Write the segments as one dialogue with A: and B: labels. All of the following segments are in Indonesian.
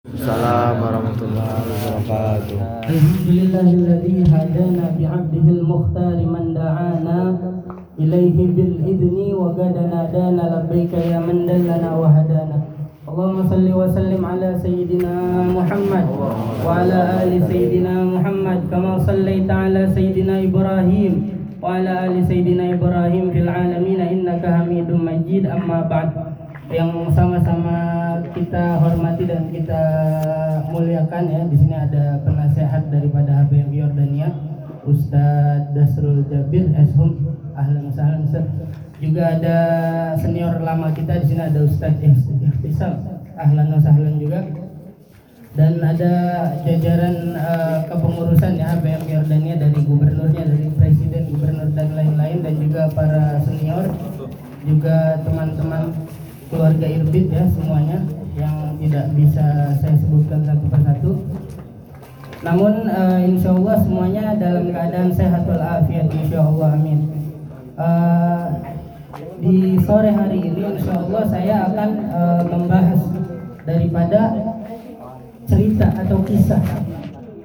A: Assalamualaikum warahmatullahi wabarakatuh.
B: الحمد لله الذي هدانا بعبده المختار من دعانا إليه بالإذن وقد نادانا لبيك يا من دلنا وهدانا اللهم صل وسلم على سيدنا محمد وعلى آل سيدنا محمد كما صليت على سيدنا إبراهيم وعلى آل سيدنا إبراهيم في العالمين إنك حميد مجيد أما بعد yang sama-sama kita hormati dan kita muliakan ya di sini ada penasehat daripada HBM Yordania Ustadz Dasrul Jabir Eshum ahlan sahlan juga ada senior lama kita di sini ada Ustadz Ihtisam. Ahlan sahlan juga. Dan ada jajaran eh, kepengurusan ya HBM Yordania dari gubernurnya dari presiden gubernur dan lain-lain dan juga para senior juga teman-teman keluarga Irbit ya semuanya yang tidak bisa saya sebutkan satu persatu. Namun eh, insya Allah semuanya dalam keadaan sehat walafiat insya Allah amin. Eh, di sore hari ini insya Allah saya akan eh, membahas daripada cerita atau kisah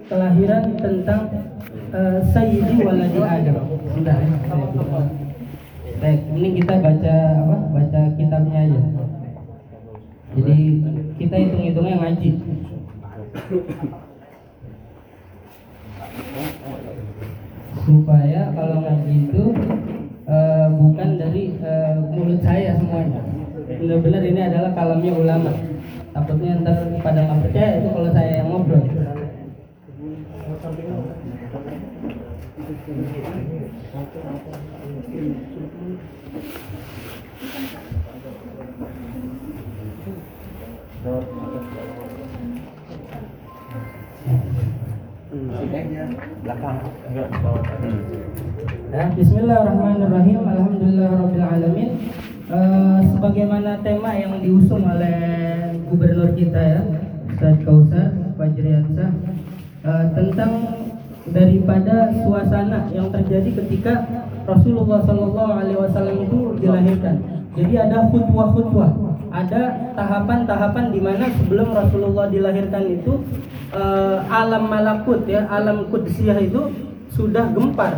B: kelahiran tentang eh, Sayyidi Waladi Adam. Sudah ya. Baik, ini kita baca apa? Baca kitabnya aja. Jadi kita hitung-hitungnya ngaji. Supaya kalau ngaji itu eh, bukan dari eh, mulut saya semuanya. Benar-benar ini adalah kalamnya ulama. Takutnya ntar pada nggak percaya itu kalau saya yang ngobrol. Ya, Bismillahirrahmanirrahim. Alhamdulillahirobbilalamin. Eh, sebagaimana tema yang diusung oleh gubernur kita ya, Ustaz Kausar Fajriansah eh, tentang daripada suasana yang terjadi ketika Rasulullah Shallallahu Alaihi Wasallam itu dilahirkan. Jadi ada khutbah-khutbah, ada tahapan-tahapan di mana sebelum Rasulullah dilahirkan itu eh, alam malakut ya, alam kudsiyah itu sudah gempar.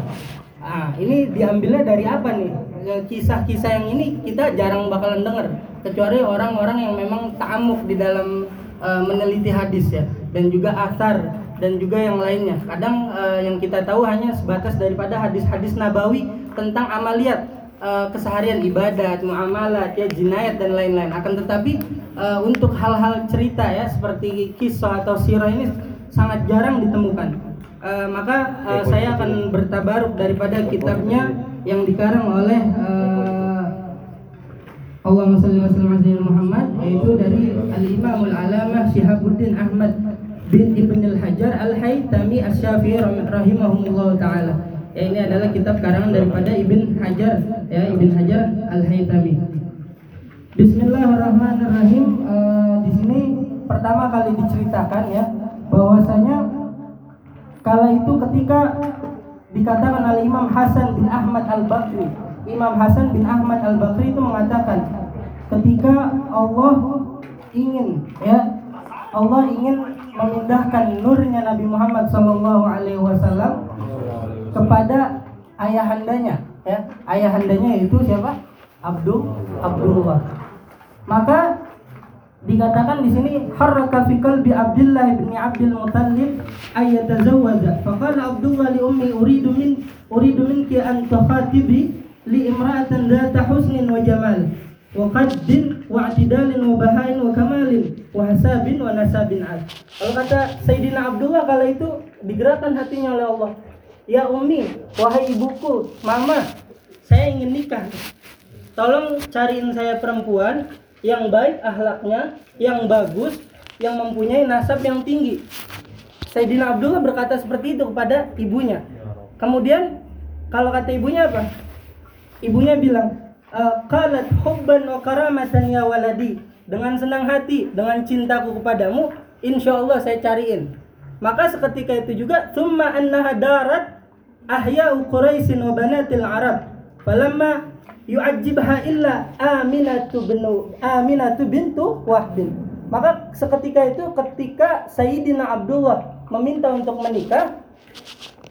B: Ah, ini diambilnya dari apa nih? Ya, Kisah-kisah yang ini kita jarang bakalan dengar kecuali orang-orang yang memang ta'amuk di dalam eh, meneliti hadis ya dan juga asar dan juga yang lainnya. Kadang eh, yang kita tahu hanya sebatas daripada hadis-hadis nabawi tentang amaliat eh, keseharian ibadat, muamalat, ya jinayat dan lain-lain. Akan tetapi eh, untuk hal-hal cerita ya seperti kisah atau sirah ini sangat jarang ditemukan. Eh, maka eh, saya akan bertabaruk daripada kitabnya yang dikarang oleh eh, Allahumma salli wa Muhammad yaitu dari Al-Imam Al-Alamah Syihabuddin Ahmad bin Ibn Al-Hajar Al-Haytami Asy-Syafi'i rahimahullah taala. Ya ini adalah kitab karangan daripada Ibn Hajar ya Ibn Hajar Al-Haytami. Bismillahirrahmanirrahim. Eh, di sini pertama kali diceritakan ya bahwasanya kala itu ketika dikatakan oleh Imam Hasan bin Ahmad Al-Bakri Imam Hasan bin Ahmad Al-Bakri itu mengatakan ketika Allah ingin ya Allah ingin memindahkan nurnya Nabi Muhammad Shallallahu Alaihi Wasallam kepada ayahandanya ya. Ayahandanya itu siapa? Abdul Abdullah. Maka dikatakan di sini harraka fi qalbi Abdullah bin Abdul Muttalib ayatazawwaja faqala Abdullah li ummi uridu min uridu minki an tukhatibi li imra'atan dhata husnin wa jamal wa qaddin wa i'tidalin wa bahain wa kamalin wa hasabin wa nasabin al. Kalau kata Sayyidina Abdullah kala itu digerakkan hatinya oleh Allah. Ya ummi, wahai ibuku, mama, saya ingin nikah. Tolong cariin saya perempuan yang baik akhlaknya, yang bagus, yang mempunyai nasab yang tinggi. Sayyidina Abdullah berkata seperti itu kepada ibunya. Kemudian kalau kata ibunya apa? Ibunya bilang, "Eh, qalat hubban wa karamatan ya waladi. Dengan senang hati, dengan cintaku kepadamu, insya Allah saya cariin. Maka seketika itu juga, "Tsumma annaha darat ahya'u Quraisyin wa banatil Arab." Falamma yu'ajjibha illa Aminatu binu Aminatu bintu Wahbin. Maka seketika itu ketika Sayyidina Abdullah meminta untuk menikah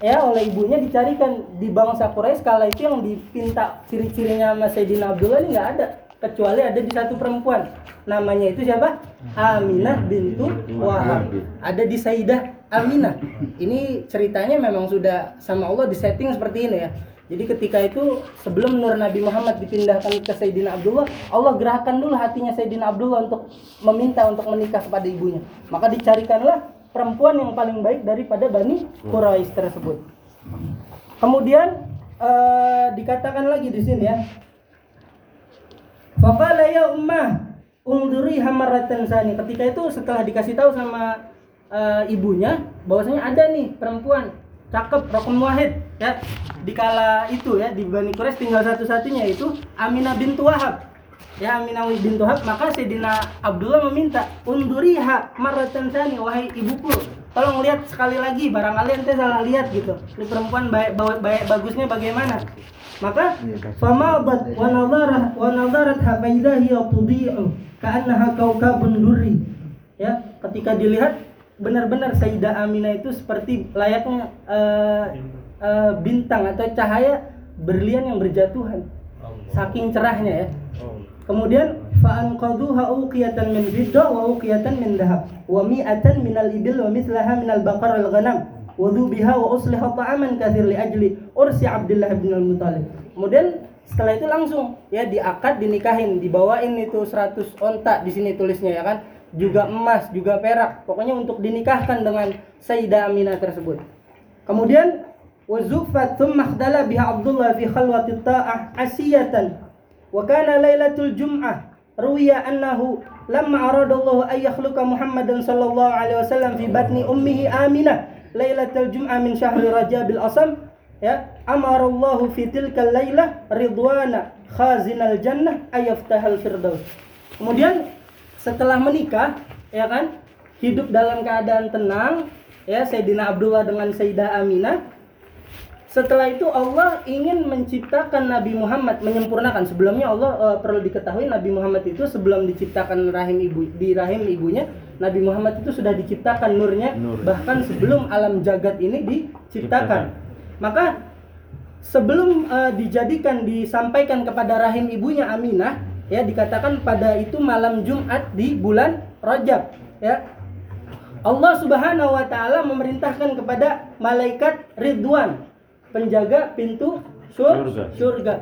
B: ya oleh ibunya dicarikan di bangsa Quraisy kala itu yang dipinta ciri-cirinya sama Sayyidina Abdullah ini nggak ada kecuali ada di satu perempuan. Namanya itu siapa? Aminah bintu Wahab. Ada di Sayyidah Aminah. Ini ceritanya memang sudah sama Allah disetting seperti ini ya. Jadi ketika itu sebelum Nur Nabi Muhammad dipindahkan ke Sayyidina Abdullah Allah gerakan dulu hatinya Sayyidina Abdullah untuk meminta untuk menikah kepada ibunya. Maka dicarikanlah perempuan yang paling baik daripada Bani Quraisy tersebut. Kemudian eh, dikatakan lagi di sini ya. Faqala ya ummah ungduri hamaratan sani. Ketika itu setelah dikasih tahu sama eh, ibunya bahwasanya ada nih perempuan cakep rokem wahid ya. Dikala itu ya di Bani Quraisy tinggal satu-satunya itu Aminah bintu Wahab ya Aminah bintu Wahab maka Sayyidina Abdullah meminta unduriha maratan sani wahai ibuku. Tolong lihat sekali lagi barangkali ente salah lihat gitu. Ini perempuan baik, baik bagusnya bagaimana? Maka famadat wa nadharat wa nadarat hafaidha hiya tudhi'u ka'annaha kaukabun durri. Ya ketika dilihat benar-benar Sayyidah Aminah itu seperti layaknya eh, eh, bintang atau cahaya berlian yang berjatuhan. Saking cerahnya ya Kemudian fa'an qaduha uqiyatan min fidda wa uqiyatan min dahab. Wa mi'atan min al-ibil wa mithlaha min al-baqar al-ghanam wa dhubiha wa usliha ta'aman kathir li ajli. Ursi Abdullah bin al-Muthalib. Kemudian setelah itu langsung ya diakad dinikahin dibawain itu 100 onta di sini tulisnya ya kan? Juga emas juga perak. Pokoknya untuk dinikahkan dengan Sayyidah Aminah tersebut. Kemudian wazufat thumma biha Abdullah fi khalwati ta'ah asiyatan. Wa kana lailatul jum'ah ruya annahu lamma aradallahu ay yakhluqa Muhammadan sallallahu alaihi wasallam fi batni ummihi Aminah lailatul jum'ah min syahri Rajabil Asam ya amarallahu fi tilkal lailah ridwana khazinal jannah ayaftahal firdaus. Kemudian setelah menikah ya kan hidup dalam keadaan tenang ya Sayyidina Abdullah dengan Sayyidah Aminah setelah itu Allah ingin menciptakan Nabi Muhammad menyempurnakan. Sebelumnya Allah eh, perlu diketahui Nabi Muhammad itu sebelum diciptakan rahim ibu di rahim ibunya Nabi Muhammad itu sudah diciptakan nurnya
C: Nur.
B: bahkan sebelum alam jagat ini diciptakan. Maka sebelum eh, dijadikan disampaikan kepada rahim ibunya Aminah ya dikatakan pada itu malam Jumat di bulan Rajab ya. Allah Subhanahu wa taala memerintahkan kepada malaikat Ridwan penjaga pintu sur-
C: Surga.
B: surga.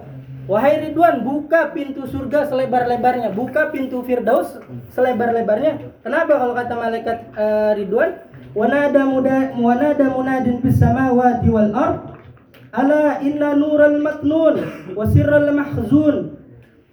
B: Wahai Ridwan, buka pintu surga selebar-lebarnya, buka pintu Firdaus selebar-lebarnya. Kenapa kalau kata malaikat eh, Ridwan? Wanada muda wanada munadin fis samawati wal ard ala inna nural maknun wa sirral mahzun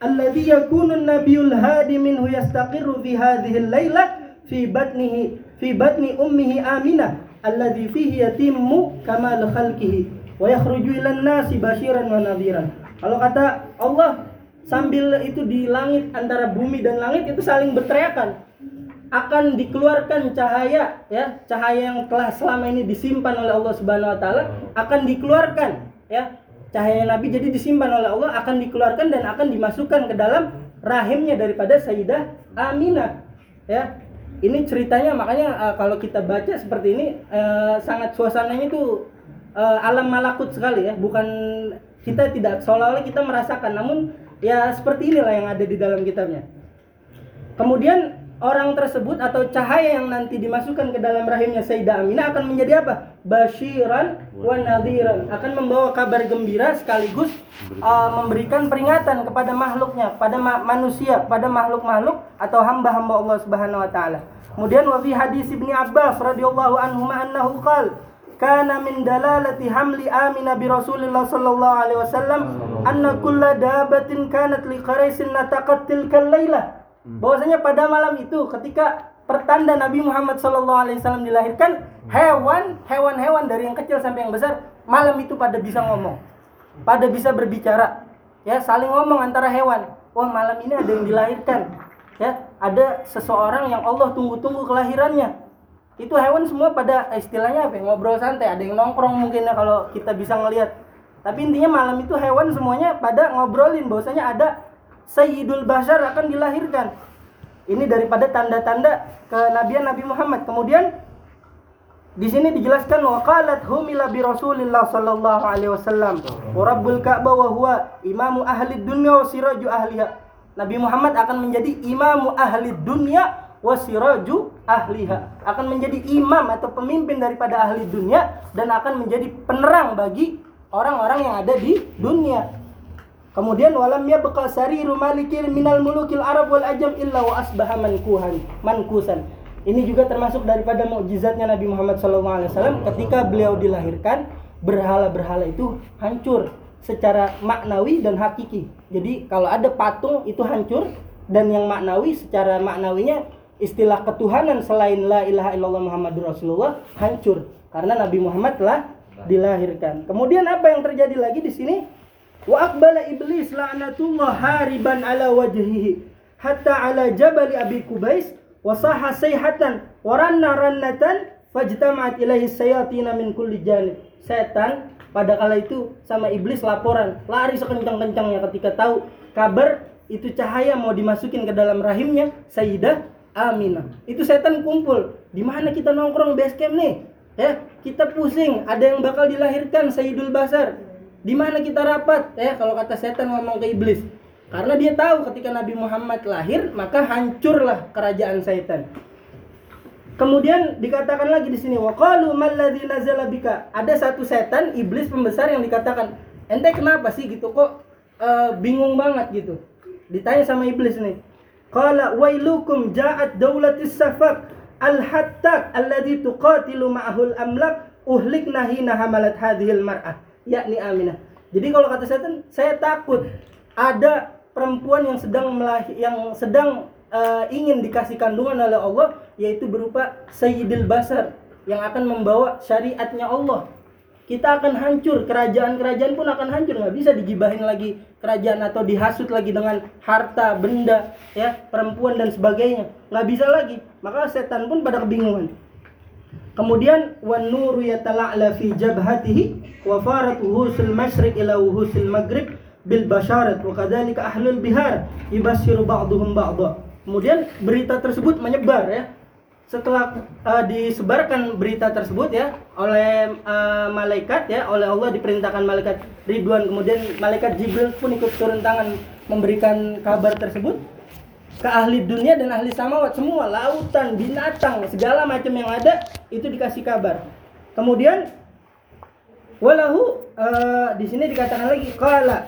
B: alladhi yakunu an-nabiyul hadi minhu yastaqirru fi hadhihi al-laila fi batnihi fi batni ummihi Aminah alladhi fihi yatimmu kamal khalqihi wa yakhruju nasi basyiran wa. Kalau kata Allah sambil itu di langit antara bumi dan langit itu saling berteriakan. Akan dikeluarkan cahaya ya cahaya yang telah selama ini disimpan oleh Allah Subhanahu wa taala akan dikeluarkan ya. Cahaya Nabi jadi disimpan oleh Allah akan dikeluarkan dan akan dimasukkan ke dalam rahimnya daripada Sayyidah Aminah ya. Ini ceritanya makanya eh, kalau kita baca seperti ini eh, sangat suasananya itu eh, alam malakut sekali ya. Bukan kita tidak seolah-olah kita merasakan. Namun ya seperti inilah yang ada di dalam kitabnya. Kemudian orang tersebut atau cahaya yang nanti dimasukkan ke dalam rahimnya Sayyidah Aminah akan menjadi apa? Basyiran wa nadhiran. Akan membawa kabar gembira sekaligus eh, memberikan peringatan kepada makhluknya pada ma- manusia pada makhluk-makhluk atau hamba-hamba Allah Subhanahu wa taala. Kemudian wa fi hadis Ibnu Abbas radhiyallahu anhu annahu qala kana min dalalati hamli Aminah bi Rasulillah sallallahu alaihi wasallam anna kulla dabatin kanat li qaraisin nataqat tilkal lailah. Bahwasanya pada malam itu ketika pertanda Nabi Muhammad sallallahu alaihi wasallam dilahirkan, hewan, hewan-hewan dari yang kecil sampai yang besar malam itu pada bisa ngomong. Pada bisa berbicara. Ya, saling ngomong antara hewan. Wah, malam ini ada yang dilahirkan. Ya, ada seseorang yang Allah tunggu-tunggu kelahirannya itu hewan semua pada istilahnya apa ya, ngobrol santai ada yang nongkrong mungkin ya kalau kita bisa ngelihat tapi intinya malam itu hewan semuanya pada ngobrolin bahwasanya ada Sayyidul Bashar akan dilahirkan Ini daripada tanda-tanda kenabian Nabi Muhammad. Kemudian di sini dijelaskan waqalat humila bi Rasulillah sallallahu alaihi wasallam wa rabbul Ka'bah wa huwa imamu ahli dunya wa siraju ahliha. Nabi Muhammad akan menjadi imamu ahli dunia wa siraju ahliha. Akan menjadi imam atau pemimpin daripada ahli dunia dan akan menjadi penerang bagi orang-orang yang ada di dunia. Kemudian walam yabqa sariru malikil minal mulukil arab wal ajam illa wa asbaha mankuhan mankusan. Ini juga termasuk daripada mukjizatnya Nabi Muhammad SAW ketika beliau dilahirkan berhala-berhala itu hancur secara maknawi dan hakiki. Jadi kalau ada patung itu hancur dan yang maknawi secara maknawinya istilah ketuhanan selain la ilaha illallah Muhammadur Rasulullah hancur karena Nabi Muhammad telah dilahirkan. Kemudian apa yang terjadi lagi di sini? Wa aqbala iblis la'natullah hariban ala wajhihi hatta ala jabal Abi Kubais wa saha sayhatan wa ranna rannatan fajtama'at ilaihi sayatina min kulli janib. Setan pada kala itu sama iblis laporan, lari sekencang-kencangnya ketika tahu kabar itu cahaya mau dimasukin ke dalam rahimnya Sayyidah Aminah. Itu setan kumpul. Di mana kita nongkrong base camp nih? Ya, kita pusing, ada yang bakal dilahirkan Sayyidul Basar di mana kita rapat? Ya, kalau kata setan ngomong ke iblis. Karena dia tahu ketika Nabi Muhammad lahir, maka hancurlah kerajaan setan. Kemudian dikatakan lagi di sini waqalu bika. Ada satu setan iblis pembesar yang dikatakan, "Ente kenapa sih gitu kok eh, bingung banget gitu?" Ditanya sama iblis nih. Qala wailukum ja'at daulatis safak al-hattak alladzi tuqatilu ma'ahul amlak uhlikna hina hamalat hadhil mar'ah yakni Aminah. Jadi kalau kata setan, saya takut ada perempuan yang sedang melahir, yang sedang uh, ingin dikasih kandungan oleh Allah, yaitu berupa Sayyidil Basar yang akan membawa syariatnya Allah. Kita akan hancur, kerajaan-kerajaan pun akan hancur, nggak bisa digibahin lagi kerajaan atau dihasut lagi dengan harta, benda, ya, perempuan dan sebagainya, nggak bisa lagi. Maka setan pun pada kebingungan. Kemudian wan nuru yatala'la fi jabhatihi wa farat wuhusul masyriq ila wuhusul maghrib bil basharat wa kadzalika ahlul bihar yubashiru ba'dhum ba'dha. Kemudian berita tersebut menyebar ya. Setelah uh, disebarkan berita tersebut ya oleh uh, malaikat ya, oleh Allah diperintahkan malaikat Ridwan kemudian malaikat Jibril pun ikut turun tangan memberikan kabar tersebut ke ahli dunia dan ahli samawat. Semua lautan binatang segala macam yang ada itu dikasih kabar. Kemudian walahu uh, di sini dikatakan lagi qala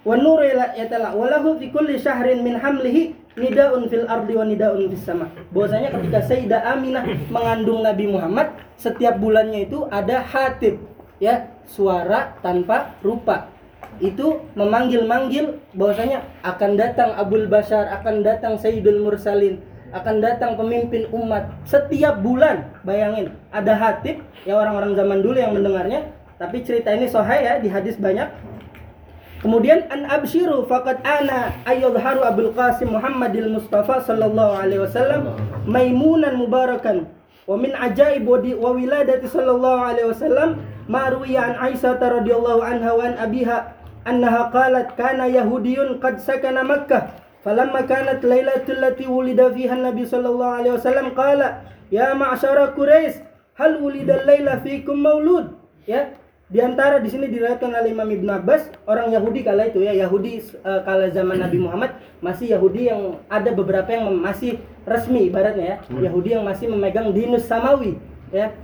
B: wa nuru yatala walahu fi kulli syahrin min hamlihi nidaun fil ardi wa nidaun fis sama bahwasanya ketika Sayyidah Aminah mengandung Nabi Muhammad setiap bulannya itu ada hatib ya suara tanpa rupa itu memanggil-manggil bahwasanya akan datang Abul Bashar, akan datang Sayyidul Mursalin, akan datang pemimpin umat setiap bulan. Bayangin, ada hatib ya orang-orang zaman dulu yang mendengarnya, tapi cerita ini sahih ya di hadis banyak. Kemudian an absyiru faqad ana ayyadharu Abdul Qasim Muhammadil Mustafa sallallahu alaihi wasallam maimunan mubarakan wa min ajaib wadi wa wiladati sallallahu alaihi wasallam ma an Aisyah radhiyallahu anha wa an abiha annaha qalat kana yahudiyun qad sakana Makkah. Falamma kanat lailatul lati wulida fiha nabi sallallahu alaihi wasallam qala ya ma'syara Quraisy hal wulida laila fikum maulud ya di antara di sini diriwayatkan oleh Imam Ibn Abbas orang Yahudi kala itu ya Yahudi uh, kala zaman Nabi Muhammad masih Yahudi yang ada beberapa yang masih resmi ibaratnya ya hmm. Yahudi yang masih memegang dinus samawi ya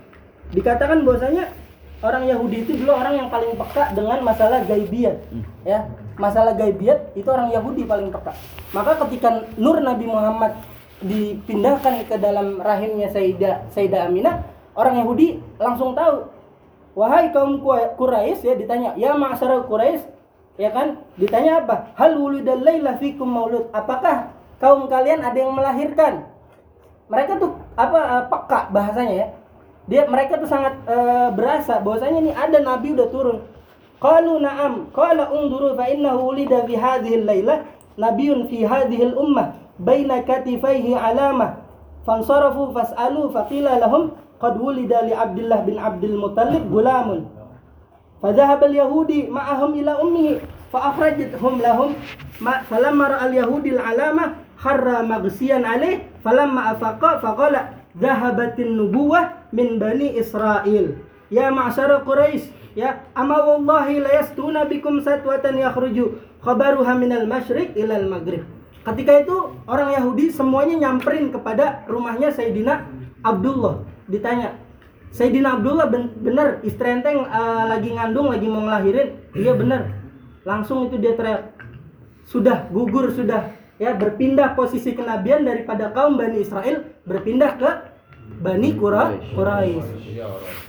B: dikatakan bahwasanya orang Yahudi itu dulu orang yang paling peka dengan masalah gaibiat hmm. ya masalah gaibiat itu orang Yahudi paling peka maka ketika nur Nabi Muhammad dipindahkan ke dalam rahimnya Sayyidah Sayyidah Aminah orang Yahudi langsung tahu wahai kaum Quraisy ya ditanya ya ma'asyara Quraisy? Ya kan? Ditanya apa? Hal wulidal laila fikum maulud. Apakah kaum kalian ada yang melahirkan? Mereka tuh apa eh, peka bahasanya ya. Dia mereka tuh sangat uh, berasa bahwasanya ini ada nabi udah turun. Qalu na'am qala unduru fa innahu ulida fi hadhihi al-lailah nabiyyun fi hadhihi al-ummah baina katifaihi alamah fansarafu fas'alu faqila lahum qad wulida li Abdullah bin Abdul Muthalib gulamun. Fadhahaba al-Yahudi ma'ahum ila ummihi fa akhrajthum lahum ma falamma ra'a al-Yahudi al-alama kharra maghsiyan alaih falamma afaqa faqala dhahabatin nubuwah min bani Israil. Ya ma'syara Quraisy ya amma wallahi la yastuna bikum satwatan yakhruju khabaruha minal masyriq ilal maghrib. Ketika itu orang Yahudi semuanya nyamperin kepada rumahnya Sayyidina Abdullah ditanya Sayyidina Abdullah ben- bener istri enteng eh, lagi ngandung lagi mau ngelahirin? Iya bener. Langsung itu dia teriak sudah gugur sudah. Ya berpindah posisi kenabian daripada kaum Bani Israel berpindah ke Bani Qura- Quraisy.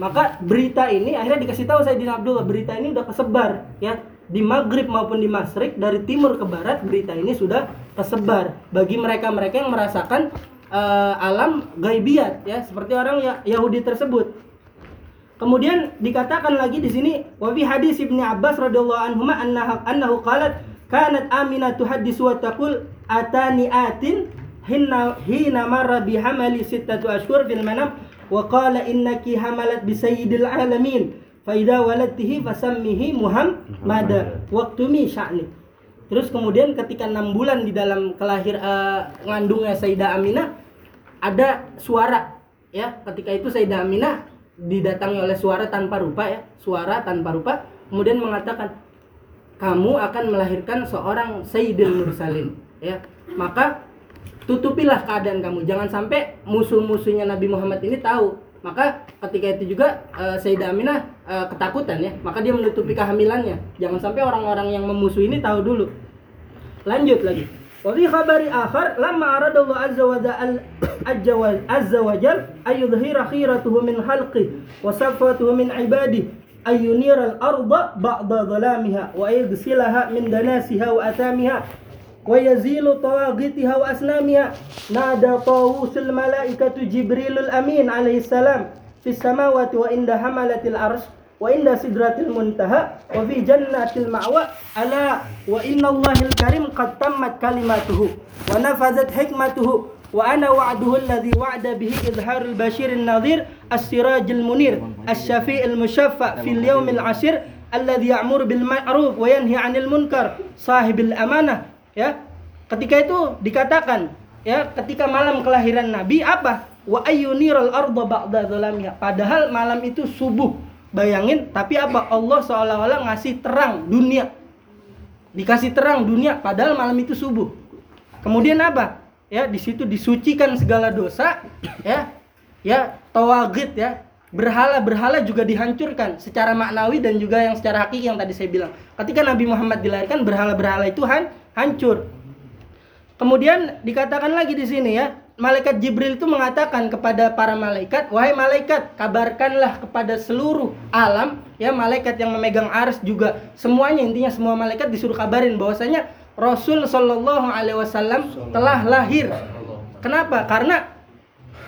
B: Maka berita ini akhirnya dikasih tahu Sayyidina Abdullah berita ini udah kesebar ya. Di Maghrib maupun di Masrik dari timur ke barat berita ini sudah kesebar. Bagi mereka-mereka yang merasakan eh, alam gaibiat ya seperti orang ya, Yahudi tersebut. Kemudian dikatakan lagi di sini wa fi hadis Ibnu Abbas radhiyallahu anhu annahu annahu qalat kanat Aminah tuhaddisu wa taqul atani atin hina hina marra bi hamali sittatu ashhur fil manam wa qala innaki hamalat bi sayyidil alamin fa idza waladtihi fasammihi Muhammada waqtumi sya'ni Terus kemudian ketika enam bulan di dalam kelahir eh, ngandungnya Sayyidah Aminah ada suara ya. Ketika itu Sayyidah Aminah didatangi oleh suara tanpa rupa ya. Suara tanpa rupa kemudian mengatakan kamu akan melahirkan seorang Sayyidil Mursalin. Ya. Maka tutupilah keadaan kamu. Jangan sampai musuh-musuhnya Nabi Muhammad ini tahu. Maka ketika itu juga eh, Sayyidah Aminah eh, ketakutan ya. Maka dia menutupi kehamilannya. Jangan sampai orang-orang yang memusuhi ini tahu dulu. Lanjut lagi وفي خبر آخر لما أراد الله عز وجل عز وجل أن يظهر خيرته من خلقه وصفوته من عباده أن ينير الأرض بعض ظلامها ويغسلها من دناسها وأثامها ويزيل طواغيتها وأصنامها. نادى طاووس الملائكة جبريل الأمين عليه السلام في السماوات وعند حملة العرش wa inda sidratil muntaha wa fi jannatil ma'wa ala wa inna Allahil karim qad tammat kalimatuhu wa nafazat hikmatuhu wa ana wa'duhu alladhi wa'ada bihi izharul bashirin nadhir as-sirajil munir asy-syafi'il musyaffa fil yaumil asir alladhi bil ma'ruf wa yanhi 'anil munkar sahibil amanah ya. Ketika itu dikatakan ya ketika malam kelahiran nabi apa? Wa ayyunirul ba'da padahal malam itu subuh bayangin tapi apa? Allah seolah-olah ngasih terang dunia. Dikasih terang dunia padahal malam itu subuh. Kemudian apa? Ya di situ disucikan segala dosa ya. Ya tawagid ya. Berhala-berhala juga dihancurkan secara maknawi dan juga yang secara hakiki yang tadi saya bilang. Ketika Nabi Muhammad dilahirkan berhala-berhala itu han hancur. Kemudian dikatakan lagi di sini ya malaikat Jibril itu mengatakan kepada para malaikat wahai malaikat kabarkanlah kepada seluruh alam ya malaikat yang memegang ars juga semuanya intinya semua malaikat disuruh kabarin bahwasanya Rasul Shallallahu Alaihi Wasallam telah lahir kenapa karena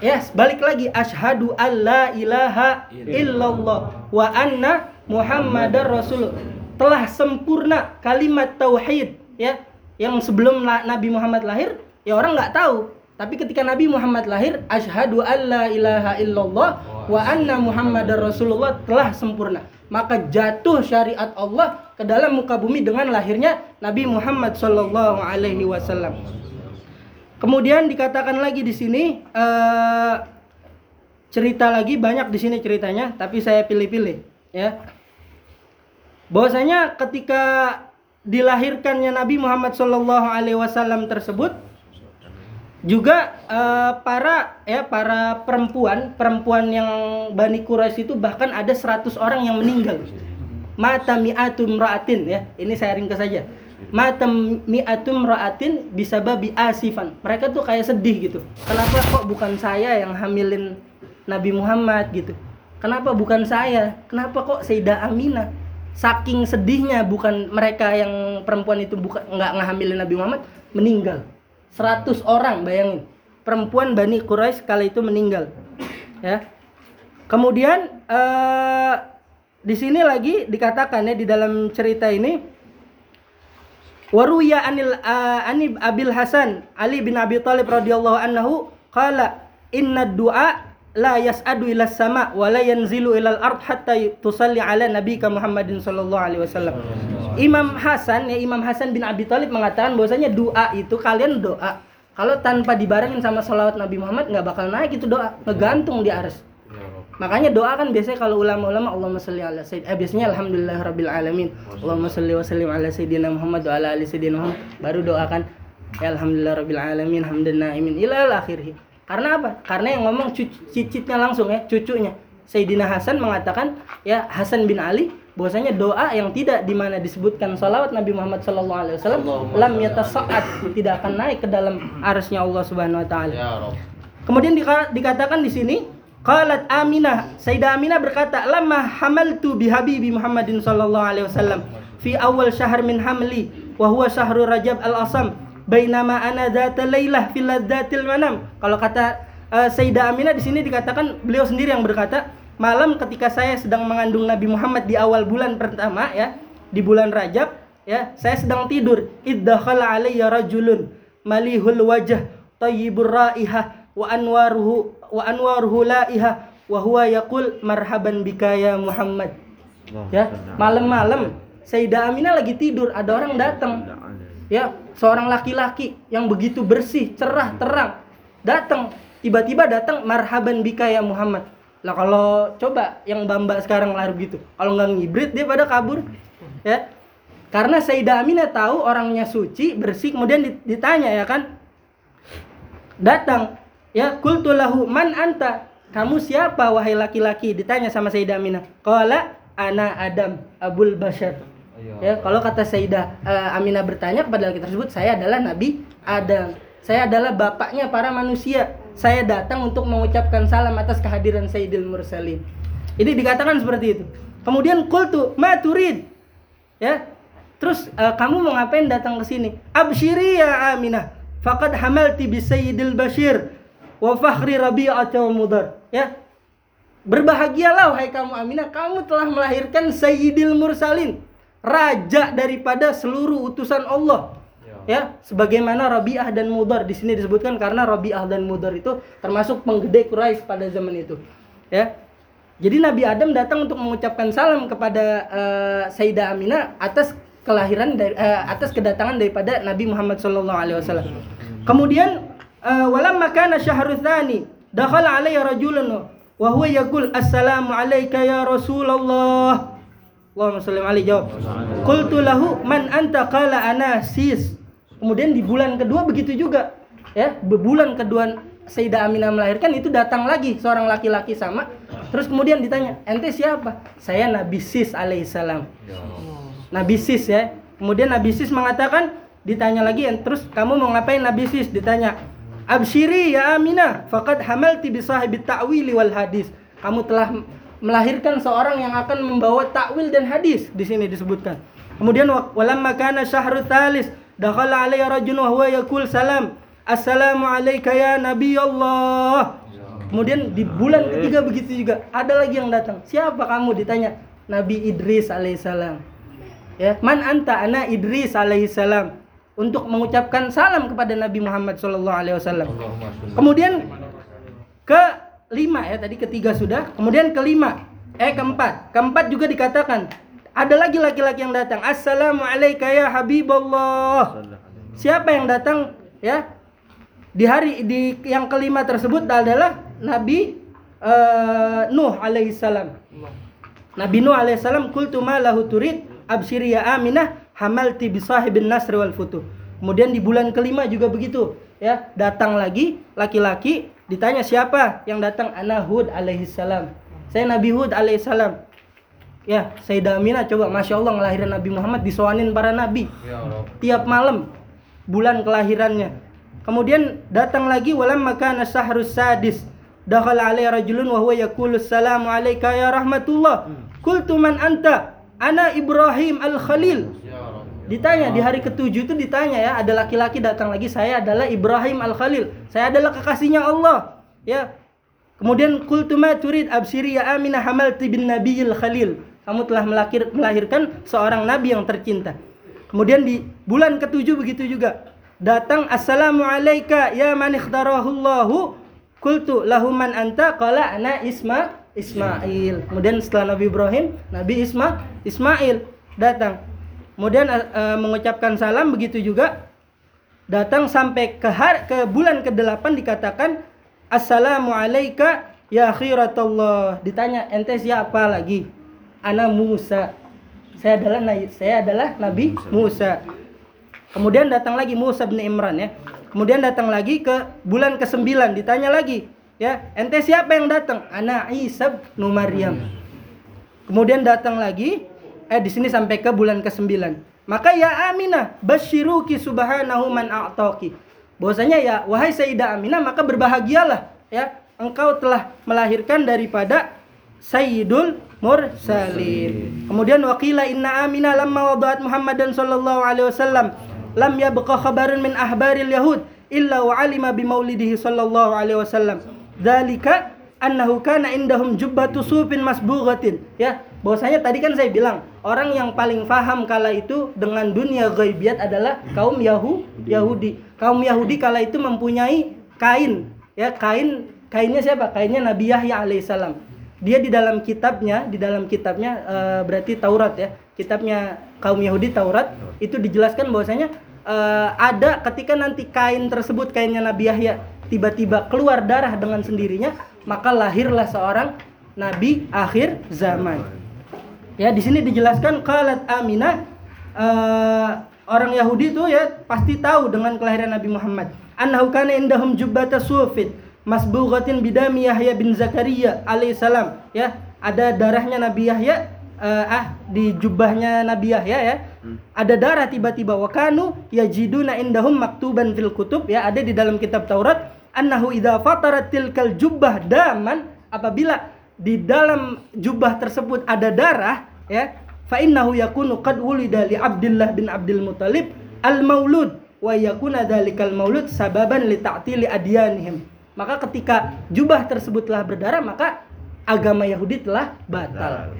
B: Ya, balik lagi asyhadu alla ilaha illallah wa anna muhammadar rasul. Telah sempurna kalimat tauhid ya. Yang sebelum Nabi Muhammad lahir ya orang nggak tahu. Tapi ketika Nabi Muhammad lahir asyhadu alla ilaha illallah wa anna muhammadar rasulullah telah sempurna. Maka jatuh syariat Allah ke dalam muka bumi dengan lahirnya Nabi Muhammad sallallahu alaihi wasallam. Kemudian dikatakan lagi di sini eh, cerita lagi banyak di sini ceritanya, tapi saya pilih-pilih ya. Bahwasanya ketika dilahirkannya Nabi Muhammad Shallallahu Alaihi Wasallam tersebut juga eh, para ya para perempuan perempuan yang Bani Quraisy itu bahkan ada 100 orang yang meninggal. Mata mi'atum ra'atin ya. Ini saya ringkas saja. Mata mi'atum ra'atin bisa babi asifan. Mereka tuh kayak sedih gitu. Kenapa kok bukan saya yang hamilin Nabi Muhammad gitu? Kenapa bukan saya? Kenapa kok Sayyidah Aminah saking sedihnya bukan mereka yang perempuan itu bukan nggak ngehamilin Nabi Muhammad meninggal 100 orang bayangin perempuan Bani Quraisy kala itu meninggal ya kemudian eh, di sini lagi dikatakan ya di dalam cerita ini waruya anil uh, ani Abil Hasan Ali bin Abi Thalib radhiyallahu anhu qala inna du'a la yas'adu ila sama wa la yanzilu ila al-ard hatta tusalli ala nabika Muhammadin sallallahu alaihi wasallam. Imam Hasan ya Imam Hasan bin Abi Thalib mengatakan bahwasanya doa itu kalian doa kalau tanpa dibarengin sama salawat Nabi Muhammad nggak bakal naik itu doa ngegantung di aras. Makanya doa kan biasanya kalau ulama-ulama Allahumma sholli ala sayyid eh biasanya alhamdulillah rabbil alamin. Allahumma sholli wa sallim ala sayyidina Muhammad wa ala ali sayyidina Muhammad. Baru doakan ya alhamdulillah rabbil alamin hamdan naimin ila akhirih. Karena apa? Karena yang ngomong cicitnya langsung ya cucunya Sayyidina Hasan mengatakan ya Hasan bin Ali bahwasanya doa yang tidak di mana disebutkan salawat Nabi Muhammad sallallahu alaihi wasallam lam yatasa'at tidak akan naik ke dalam arasnya Allah Subhanahu wa taala. Kemudian dika- dikatakan di sini qalat Aminah Sayyidah Aminah berkata lamma hamaltu bi habibi Muhammadin sallallahu alaihi wasallam fi awal syahr min hamli wa huwa syahru Rajab al-Asam bainama ana dzata lailah fil ladzatil manam. Kalau kata eh, Sayyidah Aminah di sini dikatakan beliau sendiri yang berkata malam ketika saya sedang mengandung Nabi Muhammad di awal bulan pertama ya di bulan Rajab ya saya sedang tidur. Iddakhala alayya rajulun malihul wajah tayyibur raihah wa anwaruhu wa anwaruhu laiha wa huwa yaqul marhaban bika ya Muhammad ya malam-malam Sayyidah Aminah lagi tidur ada orang datang. Ya seorang laki-laki yang begitu bersih cerah terang datang tiba-tiba datang marhaban bika ya Muhammad. Lah kalau coba yang bamba sekarang lahir gitu kalau nggak ngibrit dia pada kabur ya. Karena Sayyidah Aminah tahu orangnya suci bersih kemudian dit- ditanya ya kan? Datang ya kultulahu man anta? Kamu siapa wahai laki-laki? Ditanya sama Sayyidah Aminah. Qala ana Adam Abul Bashar. Ya kalau kata Sayyidah eh, Aminah bertanya kepada laki tersebut saya adalah Nabi Adam. Saya adalah bapaknya para manusia saya datang untuk mengucapkan salam atas kehadiran Sayyidil Mursalin. Ini dikatakan seperti itu. Kemudian kultu ma turid? Ya. Terus eh, kamu mau ngapain datang ke sini? Absyiri ya Aminah faqad hamalti bi Sayyidil Bashir wa fakhri Rabi'ah wa Mudar ya. Berbahagialah wahai kamu Aminah, kamu telah melahirkan Sayyidil Mursalin, raja daripada seluruh utusan Allah. Ya, sebagaimana Rabi'ah dan Mudar di sini disebutkan karena Rabi'ah dan Mudar itu termasuk penggede Quraisy pada zaman itu. Ya. Jadi Nabi Adam datang untuk mengucapkan salam kepada eh, Sayyidah Aminah atas kelahiran dari eh, atas kedatangan daripada Nabi Muhammad sallallahu alaihi wasallam. Kemudian eh, walamma kana syahru tsani dakhala alayya rajulun wa huwa yaqul assalamu alayka ya Rasulullah. Allahumma shalli alaihi jawab. Qultu lahu man anta qala ana sis. Kemudian di bulan kedua begitu juga. Ya, di bulan kedua Sayyidah Aminah melahirkan itu datang lagi seorang laki-laki sama. Terus kemudian ditanya, "Ente siapa?" "Saya Nabi Sis alaihissalam." Nabi Sis ya. Kemudian Nabi Sis mengatakan, ditanya lagi, terus kamu mau ngapain Nabi Sis? Ditanya, Abshiri ya Aminah, faqad hamalti bi sahibi ta'wili wal hadis. Kamu telah melahirkan seorang yang akan membawa takwil dan hadis di sini disebutkan. Kemudian wa- walamma kana syahru thalis dakhala alayya rajulun wa huwa yaqul salam. Assalamu alayka ya Nabi Allah. Kemudian di bulan ketiga begitu juga ada lagi yang datang. Siapa kamu ditanya? Nabi Idris alaihissalam. Ya, man anta ana Idris alaihissalam untuk mengucapkan salam kepada Nabi Muhammad sallallahu alaihi wasallam. Kemudian ke lima ya tadi ketiga sudah. Kemudian kelima eh keempat. Keempat juga dikatakan ada lagi laki-laki yang datang. Assalamualaikum ya Habiballah. Siapa yang datang ya? Di hari di yang kelima tersebut adalah Nabi eh, Nuh alaihissalam. Nabi Nuh alaihissalam kultu ma lahu turid absyiri ya Aminah hamalti bi sahibin nasr wal futuh. Kemudian di bulan kelima juga begitu ya, datang lagi laki-laki ditanya siapa yang datang ana Hud alaihissalam. Saya Nabi Hud alaihissalam. Ya, Sayyidah Aminah coba Masya Allah ngelahirin Nabi Muhammad disoanin para nabi tiap malam bulan kelahirannya. Kemudian datang lagi walam makana syahrus sadis. Dakhala alaihi rajulun wa huwa yaqulu assalamu alayka ya rahmatullah. Qultu man anta? Ana Ibrahim al-Khalil. Ditanya di hari ketujuh itu ditanya ya, ada laki-laki datang lagi, saya adalah Ibrahim al-Khalil. Saya adalah kekasihnya Allah. Ya. Kemudian qultu ma turid absiri ya Aminah hamalti bin nabiyil khalil. Kamu telah melahir, melahirkan seorang nabi yang tercinta. Kemudian di bulan ketujuh begitu juga. Datang assalamu ya man ikhtarahullahu Kultu lahu man anta qala ana Isma Ismail. Kemudian setelah Nabi Ibrahim, Nabi Isma Ismail datang. Kemudian eh, mengucapkan salam begitu juga datang sampai ke har ke bulan ke-8 dikatakan assalamu alayka ya akhiratullah ditanya ente siapa lagi ana Musa. Saya adalah saya adalah nabi Musa. Kemudian datang lagi Musa bin Imran ya. Kemudian datang lagi ke bulan ke-9 ditanya lagi ya ente siapa yang datang? Ana Isa bin Maryam. Kemudian datang lagi eh di sini sampai ke bulan ke-9 maka ya Aminah basyiruki subhanahu man a'taki. Bahwasanya ya wahai Sayyidah Aminah maka berbahagialah ya engkau telah melahirkan daripada Sayyidul Mursalin. Kemudian waqila inna Aminah lamma wada'at Muhammadan sallallahu alaihi wasallam lam yabqa khabarun min ahbaril yahud illa wa alima bi maulidihi sallallahu alaihi wasallam. Dzalika annahu kana indahum jubbatu sufin masbughatin. Ya, bahwasanya tadi kan saya bilang orang yang paling paham kala itu dengan dunia ghaibiat adalah kaum Yahu, Yahudi. Kaum Yahudi kala itu mempunyai kain, ya kain kainnya siapa? Kainnya Nabi Yahya alaihissalam. Dia di dalam kitabnya, di dalam kitabnya eh, berarti Taurat ya. Kitabnya kaum Yahudi Taurat itu dijelaskan bahwasanya eh, ada ketika nanti kain tersebut kainnya Nabi Yahya tiba-tiba keluar darah dengan sendirinya, maka lahirlah seorang nabi akhir zaman. Ya, di sini dijelaskan qalat Aminah eh, orang Yahudi itu ya pasti tahu dengan kelahiran Nabi Muhammad. Annahu kana indahum jubbata sufin masbughatin bidami Yahya bin Zakaria alaihissalam. Ya, ada darahnya Nabi Yahya eh, ah di jubahnya Nabi Yahya ya. Ada darah tiba-tiba wakanu yajiduna indahum maktuban fil kutub ya ada di dalam kitab Taurat annahu idza fatarat tilkal jubbah daman apabila di dalam jubah tersebut ada darah ya fa innahu yakunu qad wulida li Abdullah bin Abdul Muthalib al maulud wa yakuna dzalikal maulud sababan li ta'tili adyanihim maka ketika jubah tersebut telah berdarah maka agama Yahudi telah batal.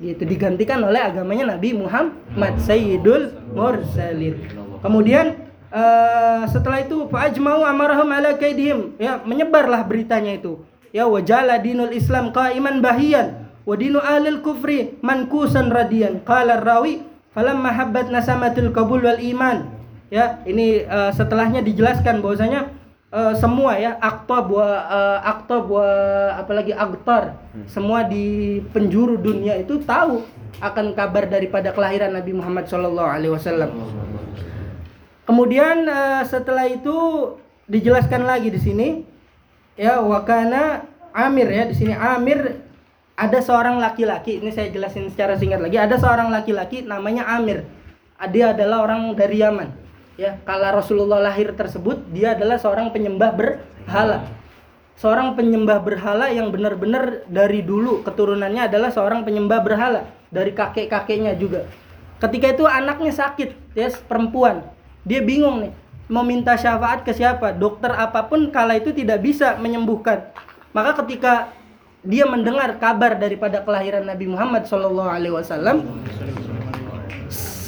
B: Gitu digantikan oleh agamanya Nabi Muhammad Sayyidul Mursalin. Kemudian eh, setelah itu fa'ajma'u amarahum ala kaidihim. Ya menyebarlah beritanya itu. Ya wajala dinul Islam qaiman bahiyan wa dinu ahlil kufri mankusan radian qala rawi falamma habbat nasamatul qabul wal iman. Ya ini eh, setelahnya dijelaskan bahwasanya eh, semua ya aktob wa eh, aktob wa apalagi aktor semua di penjuru dunia itu tahu akan kabar daripada kelahiran Nabi Muhammad Shallallahu Alaihi Wasallam. Kemudian eh, setelah itu dijelaskan lagi di sini ya wakana Amir ya di sini Amir ada seorang laki-laki ini saya jelasin secara singkat lagi ada seorang laki-laki namanya Amir. Dia adalah orang dari Yaman ya kala Rasulullah lahir tersebut dia adalah seorang penyembah berhala. Seorang penyembah berhala yang benar-benar dari dulu keturunannya adalah seorang penyembah berhala dari kakek-kakeknya juga. Ketika itu anaknya sakit ya perempuan. Dia bingung nih mau minta syafaat ke siapa? Dokter apa pun kala itu tidak bisa menyembuhkan. Maka ketika dia mendengar kabar daripada kelahiran Nabi Muhammad Wasallam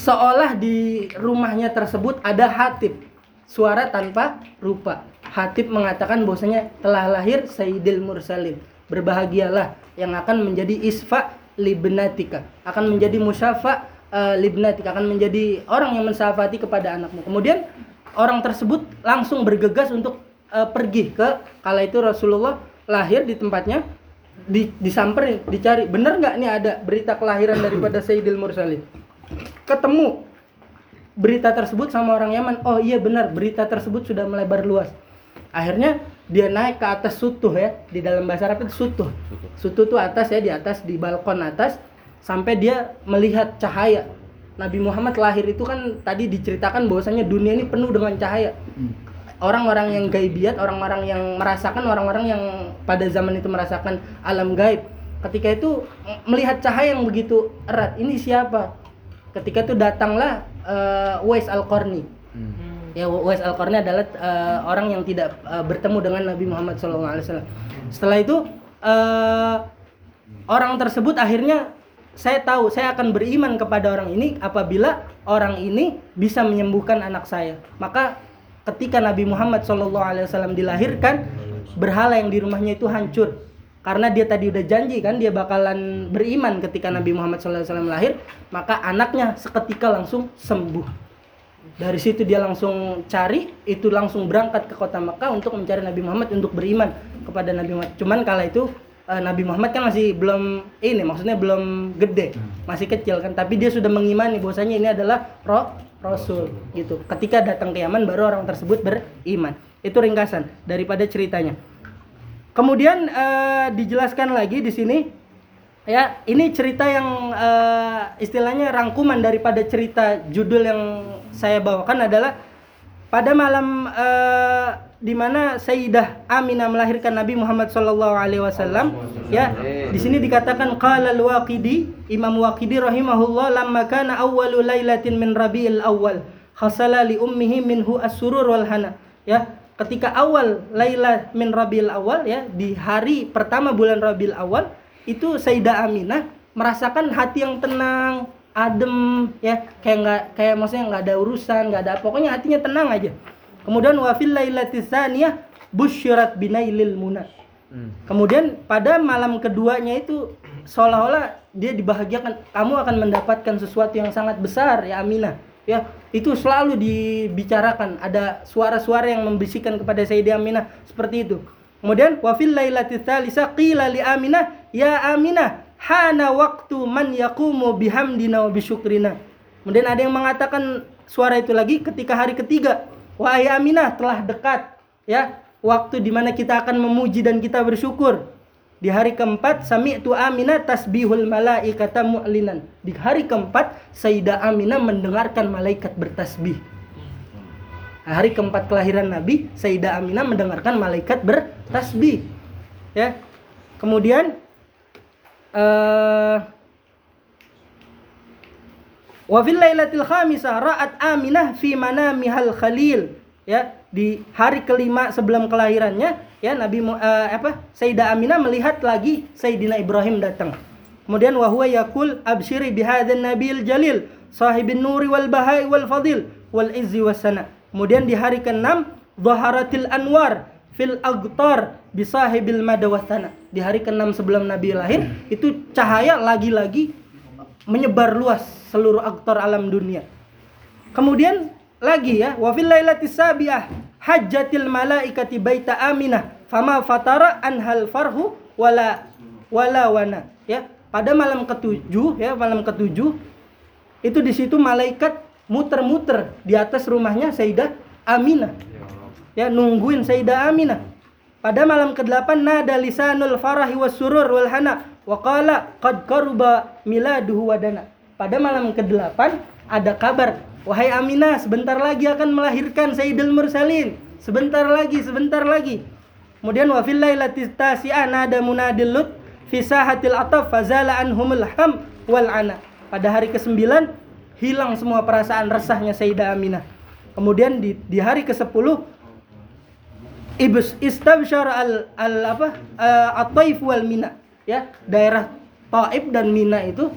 B: seolah di rumahnya tersebut ada hatib. Suara tanpa rupa. Hatib mengatakan bahwasanya telah lahir Sayyidil Mursalin. Berbahagialah yang akan menjadi isfa libnatika. Akan menjadi musyafa eh, libnatika. Akan menjadi orang yang mensafati kepada anakmu. Kemudian orang tersebut langsung bergegas untuk eh, pergi ke kala itu Rasulullah lahir di tempatnya di, disamperin dicari. Bener nggak nih ada berita kelahiran daripada Sayyidil Mursalin ketemu berita tersebut sama orang Yaman. Oh iya benar berita tersebut sudah melebar luas. Akhirnya dia naik ke atas sutuh ya di dalam bahasa Arab itu sutuh. Sutuh itu atas ya di atas di balkon atas sampai dia melihat cahaya. Nabi Muhammad lahir itu kan tadi diceritakan bahwasanya dunia ini penuh dengan cahaya. Orang-orang yang gaibiat orang-orang yang merasakan orang-orang yang pada zaman itu merasakan alam gaib. Ketika itu melihat cahaya yang begitu erat ini siapa ketika itu datanglah uh, Wais Al-Qarni. Ya Wais Al-Qarni adalah eh, orang yang tidak eh, bertemu dengan Nabi Muhammad SAW. Setelah itu eh, orang tersebut akhirnya saya tahu saya akan beriman kepada orang ini apabila orang ini bisa menyembuhkan anak saya. Maka ketika Nabi Muhammad SAW dilahirkan, berhala yang di rumahnya itu hancur karena dia tadi udah janji kan dia bakalan beriman ketika Nabi Muhammad SAW lahir maka anaknya seketika langsung sembuh Dari situ dia langsung cari, itu langsung berangkat ke kota Mekah untuk mencari Nabi Muhammad untuk beriman kepada Nabi Muhammad. Cuman kala itu eh, Nabi Muhammad kan masih belum ini, maksudnya belum gede, masih kecil kan. Tapi dia sudah mengimani bahwasanya ini adalah roh Rasul gitu. Ketika datang ke Yaman baru orang tersebut beriman. Itu ringkasan daripada ceritanya. Kemudian eh, dijelaskan lagi di sini ya ini cerita yang eh, istilahnya rangkuman daripada cerita judul yang saya bawakan adalah pada malam eh, di mana Sayyidah Aminah melahirkan Nabi Muhammad Shallallahu Alaihi Wasallam ya di sini dikatakan qala al-Waqidi Imam Waqidi rahimahullah lamma kana awwalu lailatin min Rabiul Awal khasala li ummihi minhu as-surur wal hana ya ketika awal Laila min Rabiul Awal ya di hari pertama bulan Rabiul Awal itu Sayyidah Aminah merasakan hati yang tenang, adem ya, kayak nggak kayak maksudnya nggak ada urusan, nggak ada pokoknya hatinya tenang aja. Kemudian wafil lailatis tsaniyah busyirat binailil muna. Kemudian pada malam keduanya itu seolah-olah dia dibahagiakan kamu akan mendapatkan sesuatu yang sangat besar ya Aminah. Ya, itu selalu dibicarakan. Ada suara-suara yang membisikkan kepada Sayyidah Aminah seperti itu. Kemudian wafil lailati qila li Aminah, "Ya Aminah, hana waktu man yaqumu bihamdina wa bisyukrina." Kemudian ada yang mengatakan suara itu lagi ketika hari ketiga, "Wahai Aminah, telah dekat ya waktu di mana kita akan memuji dan kita bersyukur." Di hari keempat, Sami'tu Aminah tasbihul malaikata mu'linan. Di hari keempat, Sayyidah Aminah mendengarkan malaikat bertasbih. Hari keempat kelahiran Nabi, Sayyidah Aminah mendengarkan malaikat bertasbih. Ya. Kemudian eh Wa fil lailatil khamisah ra'at Aminah fi manamihal khalil. Ya, di hari kelima sebelum kelahirannya, ya Nabi eh, apa? Sayyidah Aminah melihat lagi Sayyidina Ibrahim datang. Kemudian wa huwa yaqul absyiri bihadzal nabil jalil sahibin nuri wal bahai wal fadil wal izzi was sana. Kemudian di hari ke-6 dhaharatil anwar fil agtar bisahibil madawatana. Di hari ke-6 sebelum Nabi lahir itu cahaya lagi-lagi menyebar luas seluruh aktor alam dunia. Kemudian lagi ya, wa fil lailati sabiah hajjatil malaikati baita aminah fama fatara anhal farhu wala wala wana ya. Pada malam ketujuh ya, malam ketujuh itu di situ malaikat muter-muter di atas rumahnya Sayyidah Aminah. Ya, nungguin Sayyidah Aminah. Pada malam ke-8 nada lisanul farahi was surur wal hana wa qala qad qaruba miladuhu wadana. Pada malam ke-8 ada kabar, wahai Aminah sebentar lagi akan melahirkan Sayyidul Mursalin. Sebentar lagi, sebentar lagi. Kemudian wa fil lailati tasi'ah nada munadil lut fi sahatil ataf fazala anhumul ham wal ana. Pada hari ke-9 hilang semua perasaan resahnya Sayyidah Aminah. Kemudian di, di hari ke-10 Ibs istabsyar al, al apa uh, at-taif wal mina ya daerah Taif dan Mina itu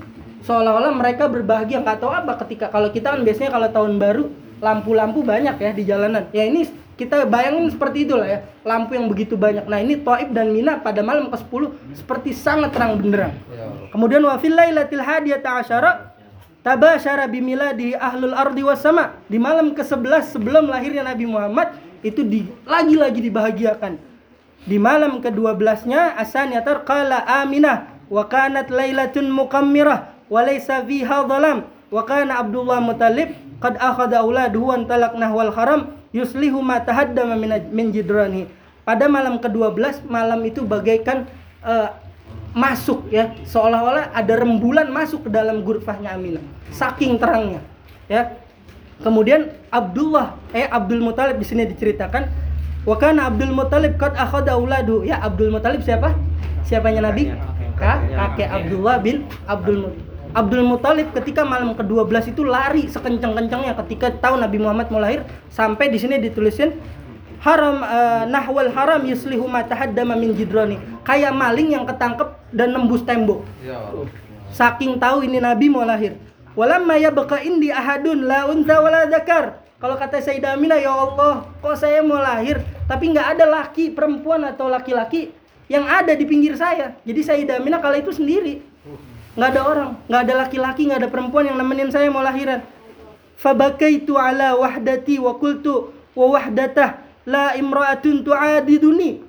B: seolah-olah mereka berbahagia. Nggak tahu apa ketika kalau kita kan biasanya kalau tahun baru lampu-lampu banyak ya di jalanan. Ya ini kita bayangin seperti itulah ya lampu yang begitu banyak. Nah ini Taif dan Mina pada malam ke-10 seperti sangat terang benderang. Kemudian wa fil lailatil hadiyata asyara tabasyara bimiladi ahlul ardi was sama. Di malam ke-11 sebelum lahirnya Nabi Muhammad itu di, lagi-lagi dibahagiakan. Di malam ke-12-nya asaniyatar qala aminah wa kanat lailatun mukammirah wa laysa fiha dhalam. Wa kana Abdullah Muttalib qad akhadha auladuhu wa talaqnah wal haram yuslihu ma tahaddama min, jidrani pada malam ke-12 malam itu bagaikan eh, masuk ya. Seolah-olah ada rembulan masuk ke dalam gurfahnya Aminah saking terangnya ya. Kemudian Abdullah eh Abdul Muthalib di sini diceritakan wa kana Abdul Muthalib qad akhadha auladu ya Abdul Muthalib siapa? Siapanya Nabi? Kak, kakek Abdullah bin Abdul Muthalib Abdul Muthalib ketika malam ke-12 itu lari sekencang-kencangnya ketika tahu Nabi Muhammad mau lahir sampai di sini ditulisin haram eh, nahwal haram yuslihu ma tahaddama min jidrani kayak maling yang ketangkep dan nembus tembok. Saking tahu ini nabi mau lahir. Walamma yabqa indi ahadun la unta wala zakar kalau kata Sayyidah Aminah ya Allah kok saya mau lahir? Tapi nggak ada laki perempuan atau laki-laki yang ada di pinggir saya. Jadi Sayyidah Aminah kala itu sendiri nggak ada orang nggak ada laki-laki nggak ada perempuan yang nemenin saya mau lahiran. Fabakaitu ala wahdati wa qultu wa wahdatah la imra'atun tu'adiduni.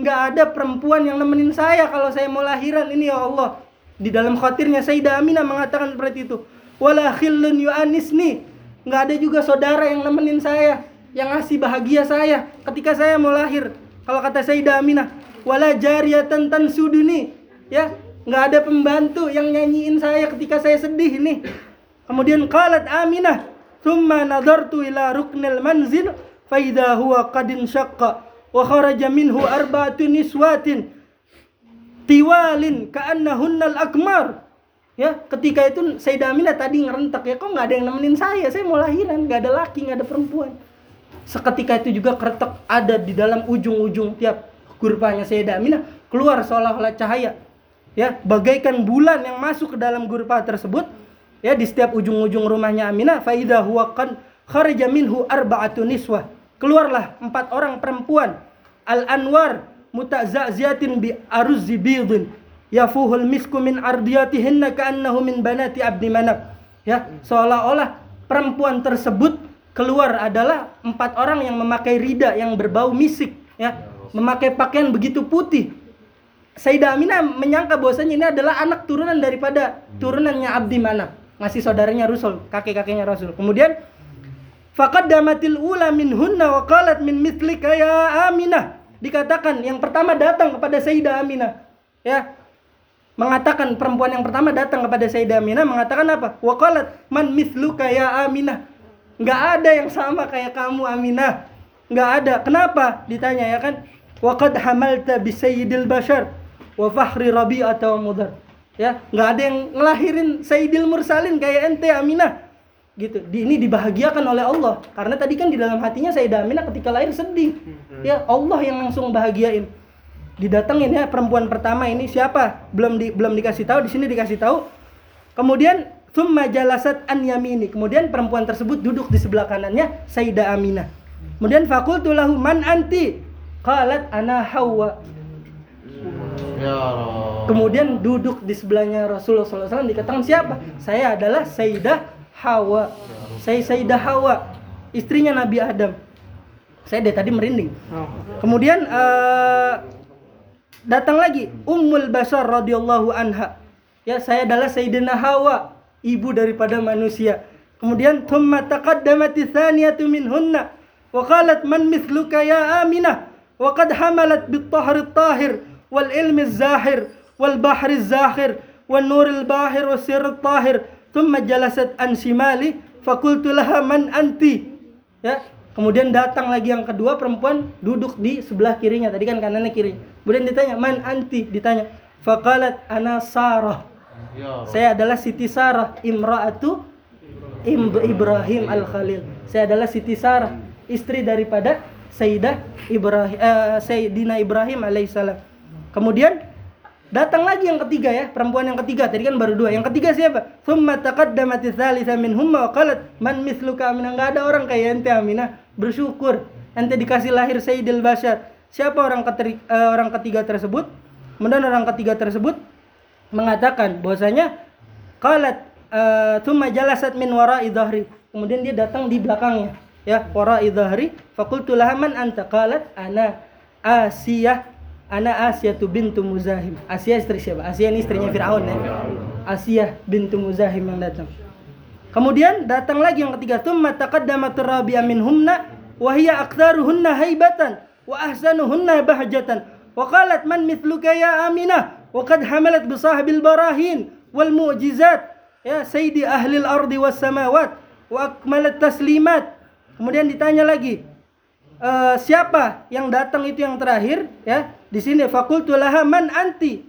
B: Nggak ada perempuan yang nemenin saya kalau saya mau lahiran ini ya Allah. Di dalam khatirnya Sayyidah Aminah mengatakan seperti itu. Wala khillun yu'anisni. Nggak ada juga saudara yang nemenin saya yang ngasih bahagia saya ketika saya mau lahir. Kalau kata Sayyidah Aminah wala jariyatan tansuduni. Ya nggak ada pembantu yang nyanyiin saya ketika saya sedih nih. Kemudian qalat Aminah thumma nadartu ila ruknil manzil faidha huwa qad inshaqqa wa kharaja minhu arba'atu niswatin tiwalin ka'annahunnal akmar ya ketika itu Sayyidah Aminah tadi ngerentak ya kok nggak ada yang nemenin saya? Saya mau lahiran nggak ada laki nggak ada perempuan. Seketika itu juga keretak ada di dalam ujung-ujung tiap kurvanya Sayyidah Aminah keluar seolah-olah cahaya ya bagaikan bulan yang masuk ke dalam gurpa tersebut ya di setiap ujung-ujung rumahnya Aminah faida huwa kan kharaja minhu arba'atu niswah keluarlah empat orang perempuan. Al anwar mutazzaziatin bi aruzzi bidin. Yafuhul misku min ardiyatihinna ka'annahu min banati abdi manaf. Ya seolah-olah perempuan tersebut keluar adalah empat orang yang memakai rida yang berbau misik ya memakai pakaian begitu putih Sayyidah Aminah menyangka bahwasanya ini adalah anak turunan daripada turunannya Abdi Manaf ngasih saudaranya Rasul kakek-kakeknya Rasul. Kemudian faqaddamatil ula minhunna wa qalat min mithlika ya Aminah dikatakan yang pertama datang kepada Sayyidah Aminah ya. Mengatakan perempuan yang pertama datang kepada Sayyidah Aminah mengatakan apa? Waqalat man mithluka ya Aminah nggak ada yang sama kayak kamu Aminah nggak ada. Kenapa? Ditanya ya kan? Waqad hamalta bi sayyidil bashar wa fahri rabi'ata wa mudar ya nggak ada yang ngelahirin sayyidil mursalin kayak ente Aminah. Gitu. Di, ini dibahagiakan oleh Allah. Karena tadi kan di dalam hatinya Sayyidah Aminah ketika lahir sedih. Ya Allah yang langsung bahagiain. Didatengin ya perempuan pertama ini siapa? Belum di, belum dikasih tahu di sini dikasih tahu. Kemudian thumma jalasat an yamini. Kemudian perempuan tersebut duduk di sebelah kanannya Sayyidah Aminah. Kemudian fakultu lahu man anti? Qalat ana Hawa
A: Ya
B: kemudian duduk di sebelahnya Rasulullah SAW dikatakan siapa? Saya adalah Sayyidah Hawa. Saya Sayyidah Hawa istrinya Nabi Adam. Saya dari tadi merinding. Kemudian eh, datang lagi Ummul Bashar radhiyallahu anha. Ya saya adalah Sayyidina Hawa ibu daripada manusia. Kemudian thumma taqaddamati thaniyatu minhunna wa qalat man mithluka ya Aminah wa qad hamalat bit tahir wal ilmi zahir wal bahri zakhir wal nuril bahir was sirr tahir. Thumma jalasat an shimali fakultu laha man anti. Ya kemudian datang lagi yang kedua perempuan duduk di sebelah kirinya tadi kan kanannya kiri. Kemudian ditanya man anti? Ditanya faqalat ana sarah.
A: Ya.
B: Saya adalah Siti Sarah imraatu Im- Ibrahim al Khalil saya adalah Siti Sarah istri daripada Sayyidah Ibrahim eh, Sayyidina Ibrahim alaihissalam kemudian datang lagi yang ketiga ya perempuan yang ketiga. Tadi kan baru dua. Yang ketiga siapa? Thumma taqaddamat tsalitsa minhumma wa qalat man mithluka aminah enggak ada orang kayak ente Aminah. Bersyukur. Ente dikasih lahir Sayyidil Bashar. Siapa orang keteri- eh, orang ketiga tersebut? Kemudian orang ketiga tersebut mengatakan bahwasanya qalat thumma jalasat min wara'i dhahri. Kemudian dia datang di belakangnya ya wara'i dhahri. Faqultu laha man anta? Qalat ana Asiyah ana Asiyah bintu Muzahim. Asiyah istri siapa? Asiyah ini istrinya Firaun ya Asiyah bintu Muzahim yang datang. Kemudian datang lagi yang ketiga thumma taqaddamat rabi'a minhumna wa hiya aktsaruhunna haibatan wa ahsanuhunna bahjatan wa qalat man mithluka ya Aminah wa qad hamalat bi sahibil barahin wal mu'jizat ya sayyidi ahli al-ardi was samawat wa akmalat taslimat. Kemudian ditanya lagi eh, siapa yang datang itu yang terakhir ya? Di sini fakultu laha man anti?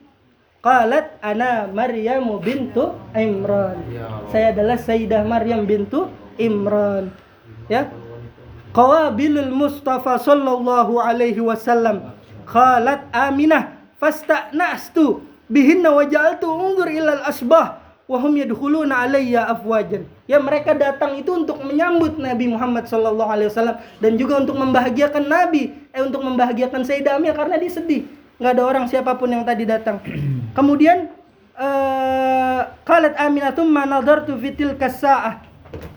B: Qalat ana Maryam bintu Imran. Saya adalah Sayyidah Maryam bintu Imran ya? Qawabilul Mustafa sallallahu alaihi wasallam. Qalat Aminah fasta'nastu bihinna wa ja'altu unzur ilal asbah wa hum yadkhuluna alayya afwajan. Ya mereka datang itu untuk menyambut Nabi Muhammad sallallahu alaihi wasallam dan juga untuk membahagiakan Nabi, eh untuk membahagiakan Sayyidah Aminah karena dia sedih. Nggak ada orang siapa pun yang tadi datang. Kemudian eh qalat Aminah thumma nadartu fi tilka sa'ah.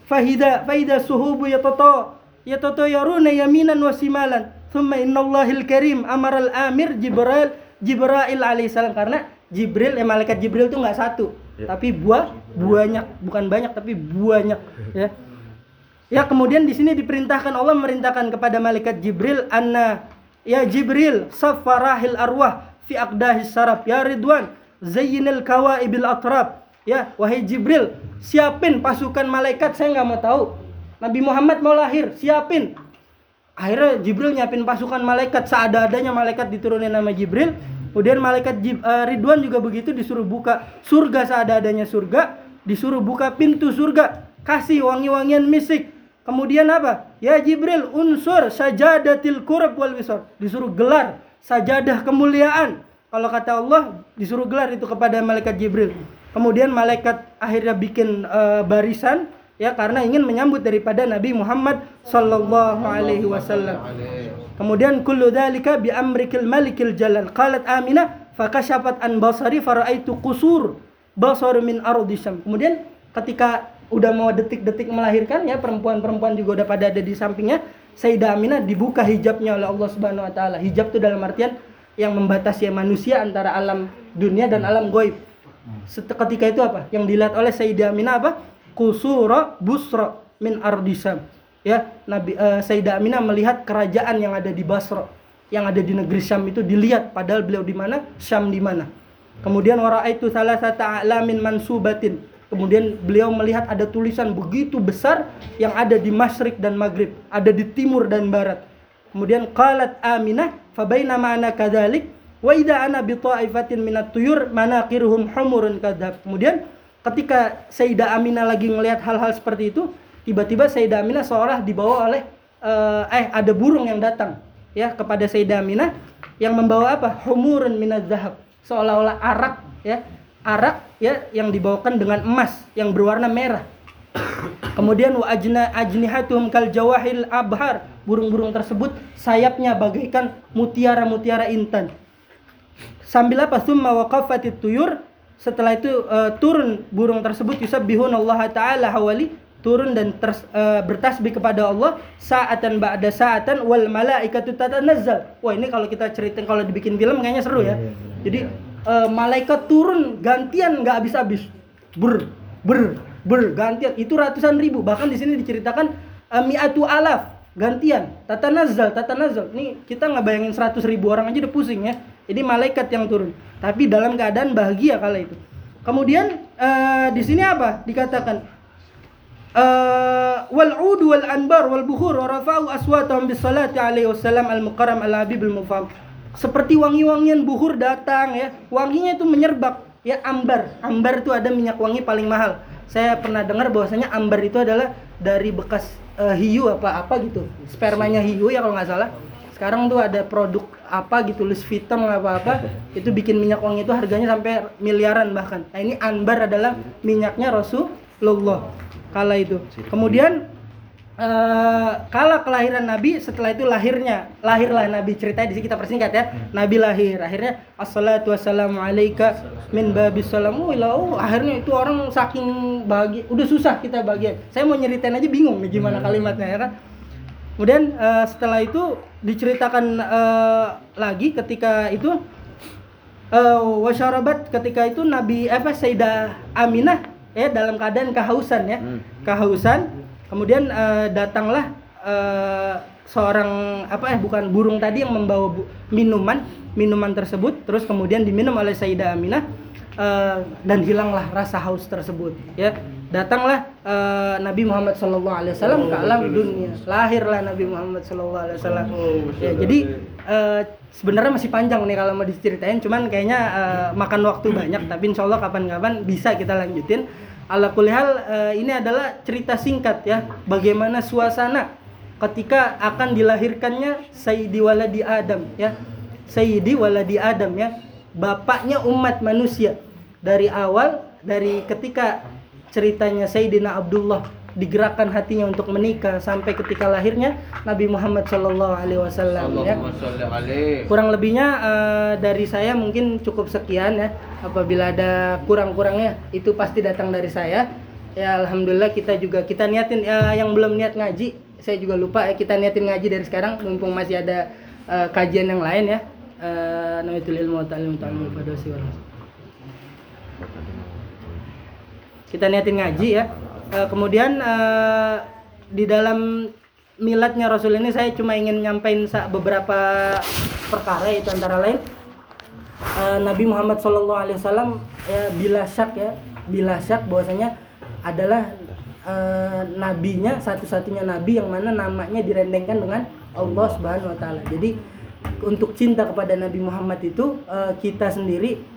B: fahida fahida suhubu yatato yatatoyaruna yaminan wa simalan thumma innallahil karim amaral amir jibril jibrail alaihissalam karena jibril eh, malaikat jibril itu nggak satu
D: Ya.
B: tapi buah banyak bukan banyak tapi banyak ya. Ya kemudian di sini diperintahkan Allah memerintahkan kepada malaikat Jibril anna ya Jibril safarahil arwah fi aqdahis sarab ya Ridwan zayyinil kawaibil atrab. Ya wahai Jibril siapin pasukan malaikat saya nggak mau tahu. Nabi Muhammad mau lahir siapin. Akhirnya Jibril nyiapin pasukan malaikat seada-adanya malaikat diturunin nama Jibril kemudian malaikat eh, Ridwan juga begitu disuruh buka surga seada-adanya surga disuruh buka pintu surga kasih wangi-wangian misik. Kemudian apa? Ya Jibril unsur sajadatil kurab wal wisor. Disuruh gelar sajadah kemuliaan. Kalau kata Allah disuruh gelar itu kepada malaikat Jibril. Kemudian malaikat akhirnya bikin eh, barisan ya karena ingin menyambut daripada Nabi Muhammad sallallahu alaihi wasallam. Kemudian kullu dzalika bi amrikil malikil jalal. Qalat Aminah fakashafat an basari faraitu qusur basar min ardi. Kemudian ketika udah mau detik-detik melahirkan ya perempuan-perempuan juga udah pada ada di sampingnya Sayyidah Aminah dibuka hijabnya oleh Allah Subhanahu wa taala. Hijab itu dalam artian yang membatasi manusia antara alam dunia dan alam goib. Ketika itu apa? Yang dilihat oleh Sayyidah Aminah apa? Kusura busra min ardisam. Ya, Nabi eh, Sayyidah Aminah melihat kerajaan yang ada di Basra, yang ada di negeri Syam itu dilihat padahal beliau di mana? Syam di mana? Kemudian waraitu salah satu alamin mansubatin. Kemudian beliau melihat ada tulisan begitu besar yang ada di Masyrik dan Maghrib, ada di timur dan barat. Kemudian qalat Aminah fabainama ana kadzalik wa idza ana bi ta'ifatin minat tuyur manaqiruhum humurun kadzab. Kemudian ketika Sayyidah Aminah lagi ngelihat hal-hal seperti itu, tiba-tiba Sayyidah Aminah seolah dibawa oleh eh, eh ada burung yang datang ya kepada Sayyidah Aminah yang membawa apa? Humurun minaz zahab. Seolah-olah arak ya, arak ya yang dibawakan dengan emas yang berwarna merah. Kemudian wa ajna ajnihatuhum kal jawahil abhar. Burung-burung tersebut sayapnya bagaikan mutiara-mutiara intan. Sambil apa? Summa waqafatit tuyur. Setelah itu eh, turun burung tersebut yusabbihun Allah taala hawali turun dan ters- eh, bertasbih kepada Allah saatan ba'da saatan wal malaikatu tatanazzal. Wah, ini kalau kita ceritain kalau dibikin film kayaknya seru ya. Jadi eh, malaikat turun gantian nggak habis-habis. Ber ber ber gantian itu ratusan ribu. Bahkan di sini diceritakan eh, mi'atu alaf gantian tatanazal tatanazal nih kita nggak bayangin 100 ribu orang aja udah pusing ya jadi malaikat yang turun. Tapi dalam keadaan bahagia kala itu. Kemudian eh, di sini apa? Dikatakan eh, wal ud wal anbar wal bukhur wa rafa'u aswatahum bis salati alaihi wasallam al mukarram al habib al mufam. Seperti wangi-wangian buhur datang ya. Wanginya itu menyerbak ya ambar. Ambar itu ada minyak wangi paling mahal. Saya pernah dengar bahwasanya ambar itu adalah dari bekas eh, hiu apa apa gitu. Spermanya hiu ya kalau nggak salah sekarang tuh ada produk apa gitu Louis Vuitton apa apa itu bikin minyak wangi itu harganya sampai miliaran bahkan. Nah ini ambar adalah minyaknya Rasulullah kala itu. Kemudian eh, kala kelahiran Nabi setelah itu lahirnya lahirlah Nabi. Ceritanya di sini kita persingkat ya. Nabi lahir akhirnya assalatu wassalamu alaika min babis salam. Oh, ilah, oh, akhirnya itu orang saking bahagia udah susah kita bahagia. Saya mau nyeritain aja bingung nih gimana kalimatnya ya kan kemudian eh, setelah itu diceritakan eh, lagi ketika itu eh, wasyarabat ketika itu Nabi apa Sayyidah Aminah ya dalam keadaan kehausan ya. Kehausan. Kemudian eh, datanglah eh, seorang apa eh bukan burung tadi yang membawa bu- minuman minuman tersebut. Terus kemudian diminum oleh Sayyidah Aminah eh, dan hilanglah rasa haus tersebut ya. Datanglah eh, Nabi Muhammad SAW ke alam dunia. lahirlah Nabi Muhammad SAW ya, jadi eh, sebenarnya masih panjang nih kalau mau diceritain cuman kayaknya eh, makan waktu banyak tapi insya Allah kapan-kapan bisa kita lanjutin. Ala kulihal eh, ini adalah cerita singkat ya. Bagaimana suasana ketika akan dilahirkannya Sayyidi Waladi Adam ya. Sayyidi Waladi Adam ya bapaknya umat manusia. Dari awal dari ketika ceritanya Sayyidina Abdullah digerakkan hatinya untuk menikah sampai ketika lahirnya Nabi Muhammad Shallallahu Alaihi Wasallam ya. Kurang lebihnya eh, dari saya mungkin cukup sekian ya. Apabila ada kurang-kurangnya itu pasti datang dari saya. Ya alhamdulillah kita juga kita niatin ya, yang belum niat ngaji saya juga lupa ya kita niatin ngaji dari sekarang mumpung masih ada eh, kajian yang lain ya nawaitul ilmu wa ta'lim ta'lim pada kita niatin ngaji ya Eh, kemudian eh, di dalam miladnya Rasul ini saya cuma ingin nyampein beberapa perkara itu antara lain eh, Nabi Muhammad SAW ya bila syak ya bila syak bahwasanya adalah eh, nabinya satu-satunya nabi yang mana namanya direndengkan dengan Allah Subhanahu wa taala. Jadi untuk cinta kepada Nabi Muhammad itu eh, kita sendiri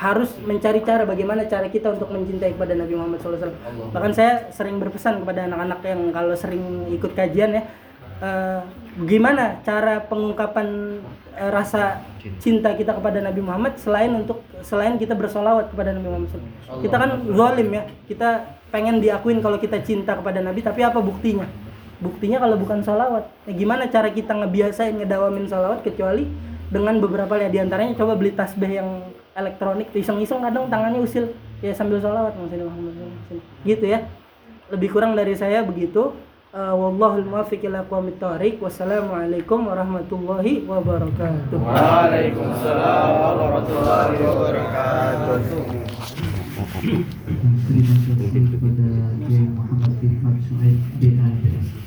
B: harus mencari cara bagaimana cara kita untuk mencintai kepada Nabi Muhammad SAW. Bahkan saya sering berpesan kepada anak-anak yang kalau sering ikut kajian ya, eh, gimana cara pengungkapan eh, rasa cinta kita kepada Nabi Muhammad selain untuk selain kita bersolawat kepada Nabi Muhammad SAW. Kita kan zalim ya, kita pengen diakuin kalau kita cinta kepada Nabi, tapi apa buktinya? Buktinya kalau bukan salawat. Ya, gimana cara kita ngebiasain ngedawamin salawat kecuali dengan beberapa ya di antaranya coba beli tasbih yang elektronik iseng-iseng kadang tangannya usil. Ya sambil salawat gitu ya. Lebih kurang dari saya begitu. Uh, wallahul muwaffiq ila aqwamit thoriq wassalamualaikum warahmatullahi wabarakatuh.
E: Waalaikumsalam warahmatullahi wabarakatuh.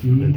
F: Terima kasih